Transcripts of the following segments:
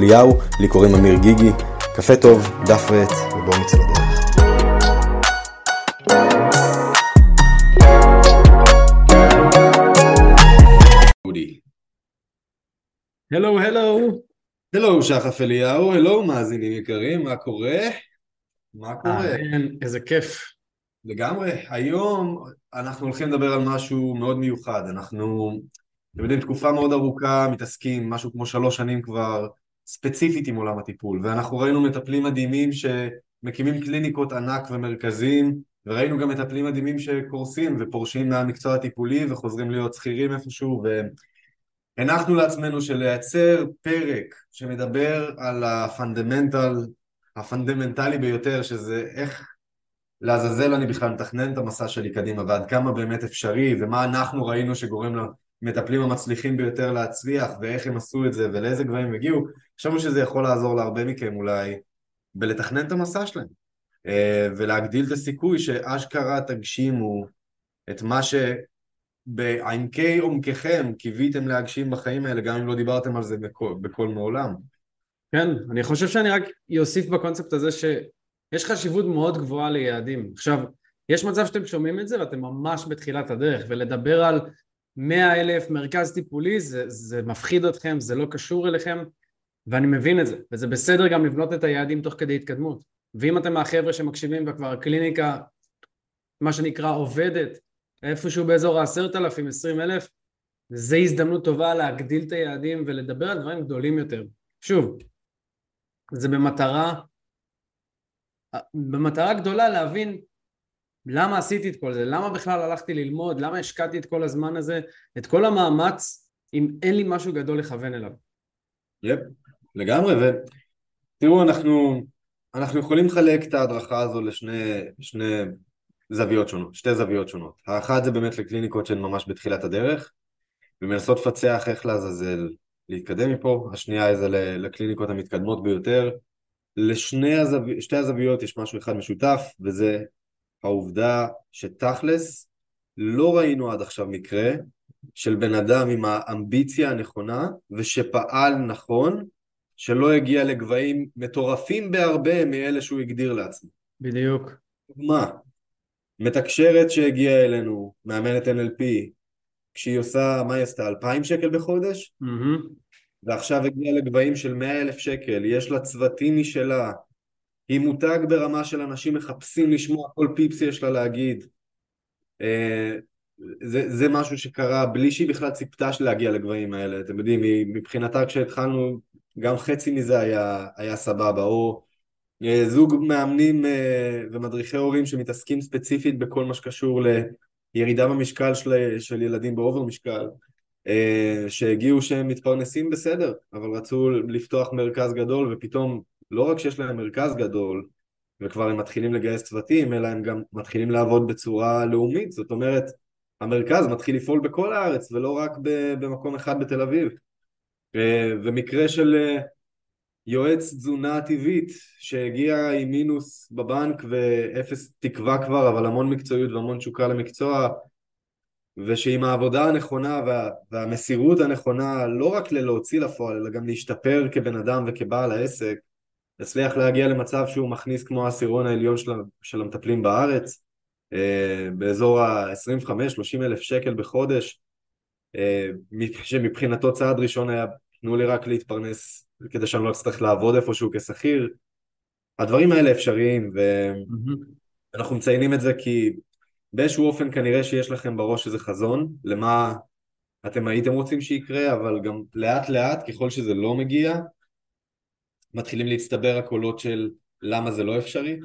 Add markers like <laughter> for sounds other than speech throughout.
אליהו, לי קוראים אמיר גיגי. קפה טוב, דף ועט, ובואו נצא לדרך. הלו הלו. הלו שחף אליהו, הלו מאזינים יקרים, מה קורה? מה קורה? איזה כיף. לגמרי. היום אנחנו הולכים לדבר על משהו מאוד מיוחד. אנחנו, אתם יודעים, תקופה מאוד ארוכה מתעסקים, משהו כמו שלוש שנים כבר, ספציפית עם עולם הטיפול, ואנחנו ראינו מטפלים מדהימים שמקימים קליניקות ענק ומרכזיים, וראינו גם מטפלים מדהימים שקורסים ופורשים מהמקצוע הטיפולי וחוזרים להיות שכירים איפשהו, והנחנו לעצמנו שלייצר פרק שמדבר על ה fundamental, הפונדמנטלי ביותר, שזה איך לעזאזל אני בכלל מתכנן את המסע שלי קדימה ועד כמה באמת אפשרי ומה אנחנו ראינו שגורם למטפלים המצליחים ביותר להצליח ואיך הם עשו את זה ולאיזה גבהים הם הגיעו חשבנו שזה יכול לעזור להרבה מכם אולי בלתכנן את המסע שלהם אה, ולהגדיל את הסיכוי שאשכרה תגשימו את מה שבעמקי עומקכם קיוויתם להגשים בחיים האלה גם אם לא דיברתם על זה בכל, בכל מעולם כן, אני חושב שאני רק אוסיף בקונספט הזה ש... יש חשיבות מאוד גבוהה ליעדים. עכשיו, יש מצב שאתם שומעים את זה ואתם ממש בתחילת הדרך, ולדבר על מאה אלף מרכז טיפולי זה, זה מפחיד אתכם, זה לא קשור אליכם, ואני מבין את זה, וזה בסדר גם לבנות את היעדים תוך כדי התקדמות. ואם אתם מהחבר'ה שמקשיבים וכבר הקליניקה, מה שנקרא עובדת, איפשהו באזור העשרת אלפים, עשרים אלף, זה הזדמנות טובה להגדיל את היעדים ולדבר על דברים גדולים יותר. שוב, זה במטרה במטרה גדולה להבין למה עשיתי את כל זה, למה בכלל הלכתי ללמוד, למה השקעתי את כל הזמן הזה, את כל המאמץ, אם אין לי משהו גדול לכוון אליו. יפ, לגמרי, ותראו, אנחנו, אנחנו יכולים לחלק את ההדרכה הזו לשני שני זוויות שונות, שתי זוויות שונות. האחת זה באמת לקליניקות שהן ממש בתחילת הדרך, ומנסות לפצח איך לעזאזל להתקדם מפה, השנייה זה לקליניקות המתקדמות ביותר, לשתי הזו... הזוויות יש משהו אחד משותף וזה העובדה שתכלס לא ראינו עד עכשיו מקרה של בן אדם עם האמביציה הנכונה ושפעל נכון שלא הגיע לגבהים מטורפים בהרבה מאלה שהוא הגדיר לעצמו. בדיוק. מה? מתקשרת שהגיעה אלינו, מאמנת NLP, כשהיא עושה, מה היא עשתה? אלפיים שקל בחודש? Mm-hmm. ועכשיו הגיעה לגבהים של מאה אלף שקל, יש לה צוותים משלה, היא מותג ברמה של אנשים מחפשים לשמוע כל פיפס יש לה להגיד. אה, זה, זה משהו שקרה בלי שהיא בכלל ציפתה להגיע לגבהים האלה, אתם יודעים, מבחינתה כשהתחלנו גם חצי מזה היה, היה סבבה, או אה, זוג מאמנים אה, ומדריכי הורים שמתעסקים ספציפית בכל מה שקשור לירידה במשקל של, של ילדים באובר משקל, שהגיעו שהם מתפרנסים בסדר, אבל רצו לפתוח מרכז גדול ופתאום לא רק שיש להם מרכז גדול וכבר הם מתחילים לגייס צוותים, אלא הם גם מתחילים לעבוד בצורה לאומית, זאת אומרת המרכז מתחיל לפעול בכל הארץ ולא רק במקום אחד בתל אביב. ומקרה של אה, יועץ תזונה טבעית שהגיע עם מינוס בבנק ואפס תקווה כבר אבל המון מקצועיות והמון תשוקה למקצוע ושעם העבודה הנכונה וה, והמסירות הנכונה לא רק ללהוציא לפועל אלא גם להשתפר כבן אדם וכבעל העסק יצליח להגיע למצב שהוא מכניס כמו העשירון העליון של, של המטפלים בארץ אה, באזור ה-25-30 אלף שקל בחודש אה, שמבחינתו צעד ראשון היה תנו לי רק להתפרנס כדי שאני לא אצטרך לעבוד איפשהו כשכיר. הדברים האלה אפשריים ואנחנו מציינים את זה כי באיזשהו אופן כנראה שיש לכם בראש איזה חזון למה אתם הייתם רוצים שיקרה, אבל גם לאט לאט ככל שזה לא מגיע, מתחילים להצטבר הקולות של למה זה לא אפשרי,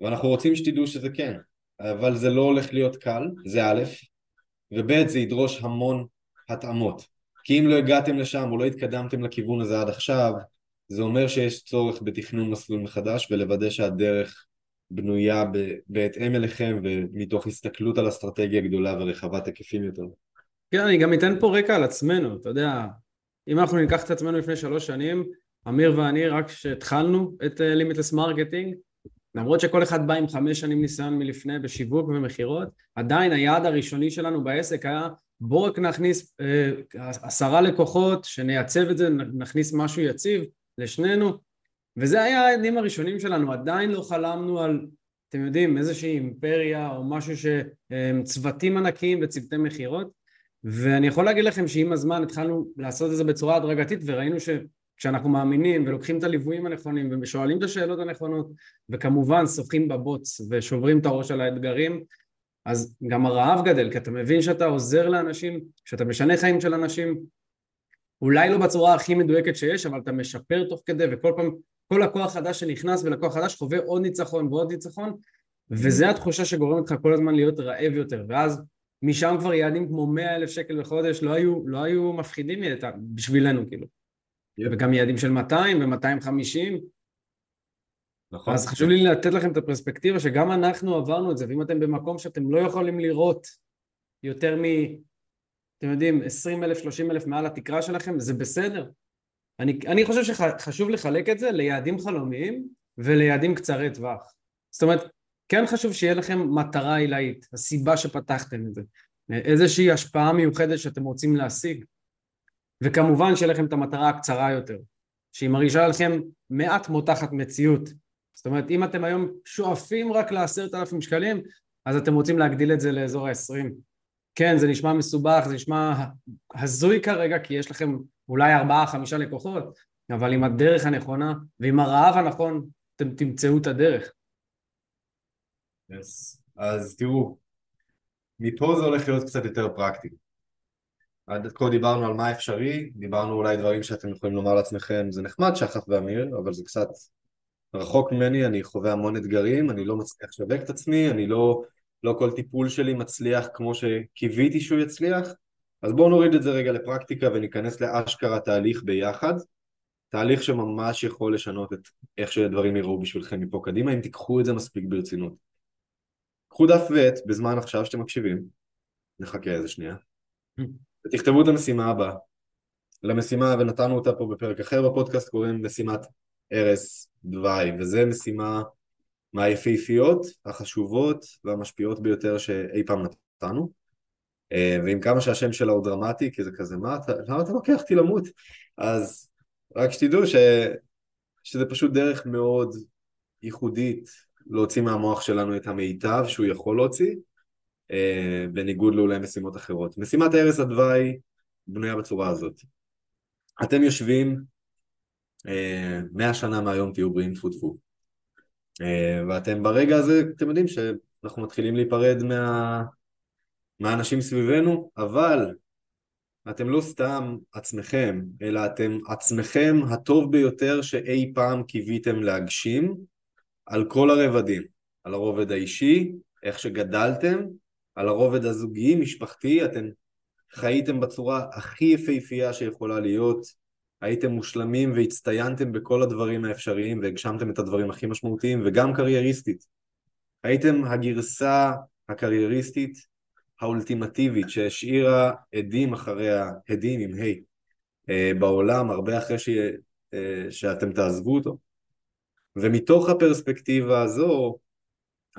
ואנחנו רוצים שתדעו שזה כן, אבל זה לא הולך להיות קל, זה א', וב' זה ידרוש המון התאמות, כי אם לא הגעתם לשם או לא התקדמתם לכיוון הזה עד עכשיו, זה אומר שיש צורך בתכנון מסלול מחדש ולוודא שהדרך בנויה בהתאם אליכם ומתוך הסתכלות על אסטרטגיה גדולה ורחבת היקפים יותר. כן, אני גם אתן פה רקע על עצמנו, אתה יודע, אם אנחנו ניקח את עצמנו לפני שלוש שנים, אמיר ואני רק כשהתחלנו את Limitless uh, Marketing, למרות שכל אחד בא עם חמש שנים ניסיון מלפני בשיווק ומכירות, עדיין היעד הראשוני שלנו בעסק היה בואו רק נכניס uh, עשרה לקוחות, שנייצב את זה, נכניס משהו יציב לשנינו, וזה היה היעדים הראשונים שלנו, עדיין לא חלמנו על, אתם יודעים, איזושהי אימפריה או משהו שצוותים ענקיים וצוותי מכירות, ואני יכול להגיד לכם שעם הזמן התחלנו לעשות את זה בצורה הדרגתית וראינו שכשאנחנו מאמינים ולוקחים את הליוויים הנכונים ושואלים את השאלות הנכונות וכמובן שוחים בבוץ ושוברים את הראש על האתגרים אז גם הרעב גדל כי אתה מבין שאתה עוזר לאנשים, שאתה משנה חיים של אנשים אולי לא בצורה הכי מדויקת שיש אבל אתה משפר תוך כדי וכל פעם כל לקוח חדש שנכנס ולקוח חדש חווה עוד ניצחון ועוד ניצחון וזה התחושה שגורמת לך כל הזמן להיות רעב יותר ואז משם כבר יעדים כמו 100 אלף שקל בחודש לא היו, לא היו מפחידים בשבילנו כאילו. Yep. וגם יעדים של 200 ו-250. נכון. אז חשוב לי לתת לכם את הפרספקטיבה שגם אנחנו עברנו את זה, ואם אתם במקום שאתם לא יכולים לראות יותר מ... אתם יודעים, 20 אלף, 30 אלף מעל התקרה שלכם, זה בסדר. אני, אני חושב שחשוב לחלק את זה ליעדים חלומיים וליעדים קצרי טווח. זאת אומרת, כן חשוב שיהיה לכם מטרה עילאית, הסיבה שפתחתם את זה, איזושהי השפעה מיוחדת שאתם רוצים להשיג, וכמובן שיהיה לכם את המטרה הקצרה יותר, שהיא מרגישה לכם מעט מותחת מציאות. זאת אומרת, אם אתם היום שואפים רק לעשרת אלפים שקלים, אז אתם רוצים להגדיל את זה לאזור ה-20. כן, זה נשמע מסובך, זה נשמע הזוי כרגע, כי יש לכם אולי ארבעה, חמישה לקוחות, אבל עם הדרך הנכונה ועם הרעב הנכון, אתם תמצאו את הדרך. Yes. אז תראו, מפה זה הולך להיות קצת יותר פרקטי. עד כה דיברנו על מה אפשרי, דיברנו אולי דברים שאתם יכולים לומר לעצמכם, זה נחמד שחף ואמיר, אבל זה קצת רחוק ממני, אני חווה המון אתגרים, אני לא מצליח לשווק את עצמי, אני לא, לא כל טיפול שלי מצליח כמו שקיוויתי שהוא יצליח, אז בואו נוריד את זה רגע לפרקטיקה וניכנס לאשכרה תהליך ביחד, תהליך שממש יכול לשנות את איך שדברים יראו בשבילכם מפה קדימה, אם תיקחו את זה מספיק ברצינות. קחו דף ועט בזמן עכשיו שאתם מקשיבים, נחכה איזה שנייה, <laughs> ותכתבו את המשימה הבאה. למשימה, ונתנו אותה פה בפרק אחר בפודקאסט, קוראים משימת ארס דווי, וזו משימה מהיפהפיות, החשובות והמשפיעות ביותר שאי פעם נתנו. אה, ועם כמה שהשם שלה הוא דרמטי, כי זה כזה, מה אתה, למה אתה לוקח אותי למות? אז רק שתדעו ש... שזה פשוט דרך מאוד ייחודית להוציא מהמוח שלנו את המיטב שהוא יכול להוציא, בניגוד לאולי משימות אחרות. משימת הרס הדווי בנויה בצורה הזאת. אתם יושבים, אה, מאה שנה מהיום תהיו בריאים טפו טפו. אה, ואתם ברגע הזה, אתם יודעים שאנחנו מתחילים להיפרד מה... מהאנשים סביבנו, אבל אתם לא סתם עצמכם, אלא אתם עצמכם הטוב ביותר שאי פעם קיוויתם להגשים, על כל הרבדים, על הרובד האישי, איך שגדלתם, על הרובד הזוגי, משפחתי, אתם חייתם בצורה הכי יפהפייה שיכולה להיות, הייתם מושלמים והצטיינתם בכל הדברים האפשריים והגשמתם את הדברים הכי משמעותיים וגם קרייריסטית. הייתם הגרסה הקרייריסטית האולטימטיבית שהשאירה עדים אחריה, עדים עם ה' אה, בעולם הרבה אחרי ש... אה, שאתם תעזבו אותו. ומתוך הפרספקטיבה הזו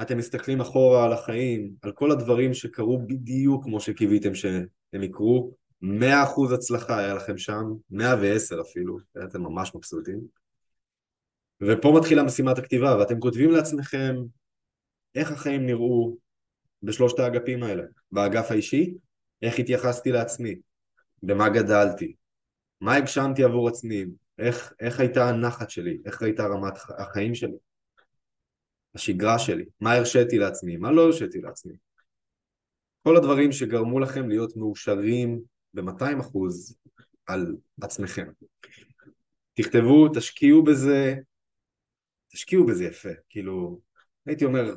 אתם מסתכלים אחורה על החיים, על כל הדברים שקרו בדיוק כמו שקיוויתם שהם יקרו, מאה אחוז הצלחה היה לכם שם, מאה ועשר אפילו, אתם ממש מבסוטים. ופה מתחילה משימת הכתיבה, ואתם כותבים לעצמכם איך החיים נראו בשלושת האגפים האלה. באגף האישי, איך התייחסתי לעצמי, במה גדלתי, מה הגשמתי עבור עצמי, איך, איך הייתה הנחת שלי, איך הייתה רמת החיים שלי, השגרה שלי, מה הרשיתי לעצמי, מה לא הרשיתי לעצמי. כל הדברים שגרמו לכם להיות מאושרים ב-200% על עצמכם. תכתבו, תשקיעו בזה, תשקיעו בזה יפה, כאילו, הייתי אומר,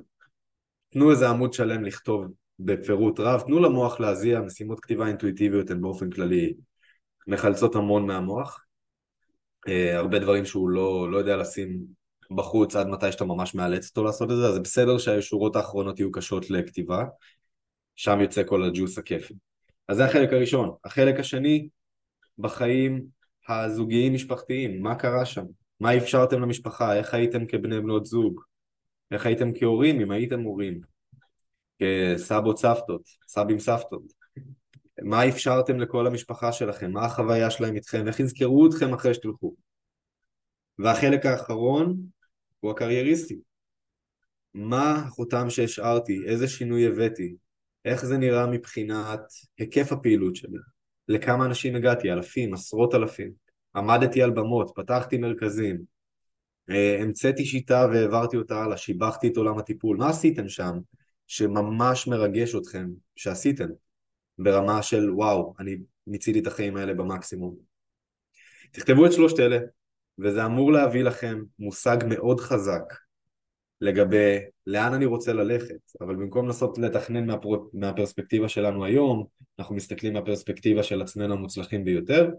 תנו איזה עמוד שלם לכתוב בפירוט רב, תנו למוח להזיע, משימות כתיבה אינטואיטיביות הן באופן כללי מחלצות המון מהמוח, אה, הרבה דברים שהוא לא, לא יודע לשים בחוץ עד מתי שאתה ממש מאלץ אותו לעשות את זה, אז זה בסדר שהשורות האחרונות יהיו קשות לכתיבה, שם יוצא כל הג'וס הכיפי. אז זה החלק הראשון. החלק השני, בחיים הזוגיים משפחתיים, מה קרה שם? מה אפשרתם למשפחה? איך הייתם כבני בנות זוג? איך הייתם כהורים, אם הייתם הורים? כסבות סבתות, סבים סבתות? מה אפשרתם לכל המשפחה שלכם? מה החוויה שלהם איתכם? איך יזכרו אתכם אחרי שתלכו? והחלק האחרון הוא הקרייריסטי. מה החותם שהשארתי? איזה שינוי הבאתי? איך זה נראה מבחינת היקף הפעילות שלי? לכמה אנשים הגעתי? אלפים, עשרות אלפים. עמדתי על במות, פתחתי מרכזים, אה, המצאתי שיטה והעברתי אותה הלאה, שיבחתי את עולם הטיפול. מה עשיתם שם שממש מרגש אתכם שעשיתם? ברמה של וואו, אני מיציתי את החיים האלה במקסימום. תכתבו את שלושת אלה, וזה אמור להביא לכם מושג מאוד חזק לגבי לאן אני רוצה ללכת, אבל במקום לנסות לתכנן מהפר... מהפרספקטיבה שלנו היום, אנחנו מסתכלים מהפרספקטיבה של עצמנו המוצלחים ביותר.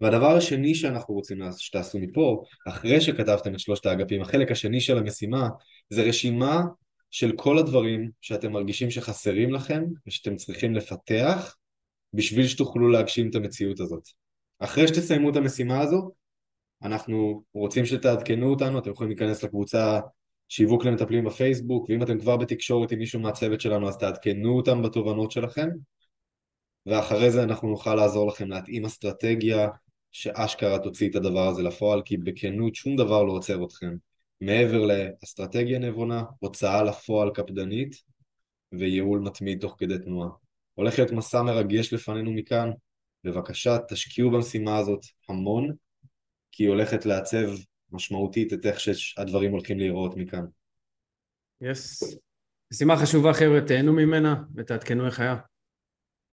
והדבר השני שאנחנו רוצים שתעשו מפה, אחרי שכתבתם את שלושת האגפים, החלק השני של המשימה, זה רשימה של כל הדברים שאתם מרגישים שחסרים לכם ושאתם צריכים לפתח בשביל שתוכלו להגשים את המציאות הזאת. אחרי שתסיימו את המשימה הזו, אנחנו רוצים שתעדכנו אותנו, אתם יכולים להיכנס לקבוצה שיווק למטפלים בפייסבוק, ואם אתם כבר בתקשורת עם מישהו מהצוות שלנו אז תעדכנו אותם בתובנות שלכם, ואחרי זה אנחנו נוכל לעזור לכם להתאים אסטרטגיה שאשכרה תוציא את הדבר הזה לפועל, כי בכנות שום דבר לא עוצר אתכם. מעבר לאסטרטגיה נבונה, הוצאה לפועל קפדנית וייעול מתמיד תוך כדי תנועה. הולך להיות מסע מרגש לפנינו מכאן, בבקשה תשקיעו במשימה הזאת המון, כי היא הולכת לעצב משמעותית את איך שהדברים הולכים להיראות מכאן. יס. Yes. משימה חשובה חבר'ה, תהנו ממנה ותעדכנו איך היה.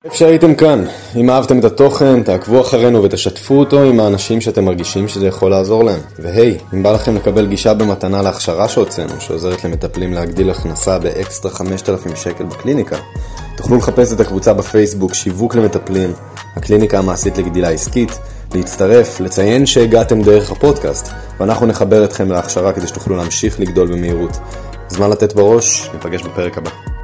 איפה שהייתם כאן, אם אהבתם את התוכן, תעקבו אחרינו ותשתפו אותו עם האנשים שאתם מרגישים שזה יכול לעזור להם. והי, אם בא לכם לקבל גישה במתנה להכשרה שהוצאנו, שעוזרת למטפלים להגדיל הכנסה באקסטרה 5,000 שקל בקליניקה, תוכלו לחפש את הקבוצה בפייסבוק שיווק למטפלים, הקליניקה המעשית לגדילה עסקית, להצטרף, לציין שהגעתם דרך הפודקאסט, ואנחנו נחבר אתכם להכשרה כדי שתוכלו להמשיך לגדול במהירות. זמן לתת בראש, ניפגש בפרק הבא.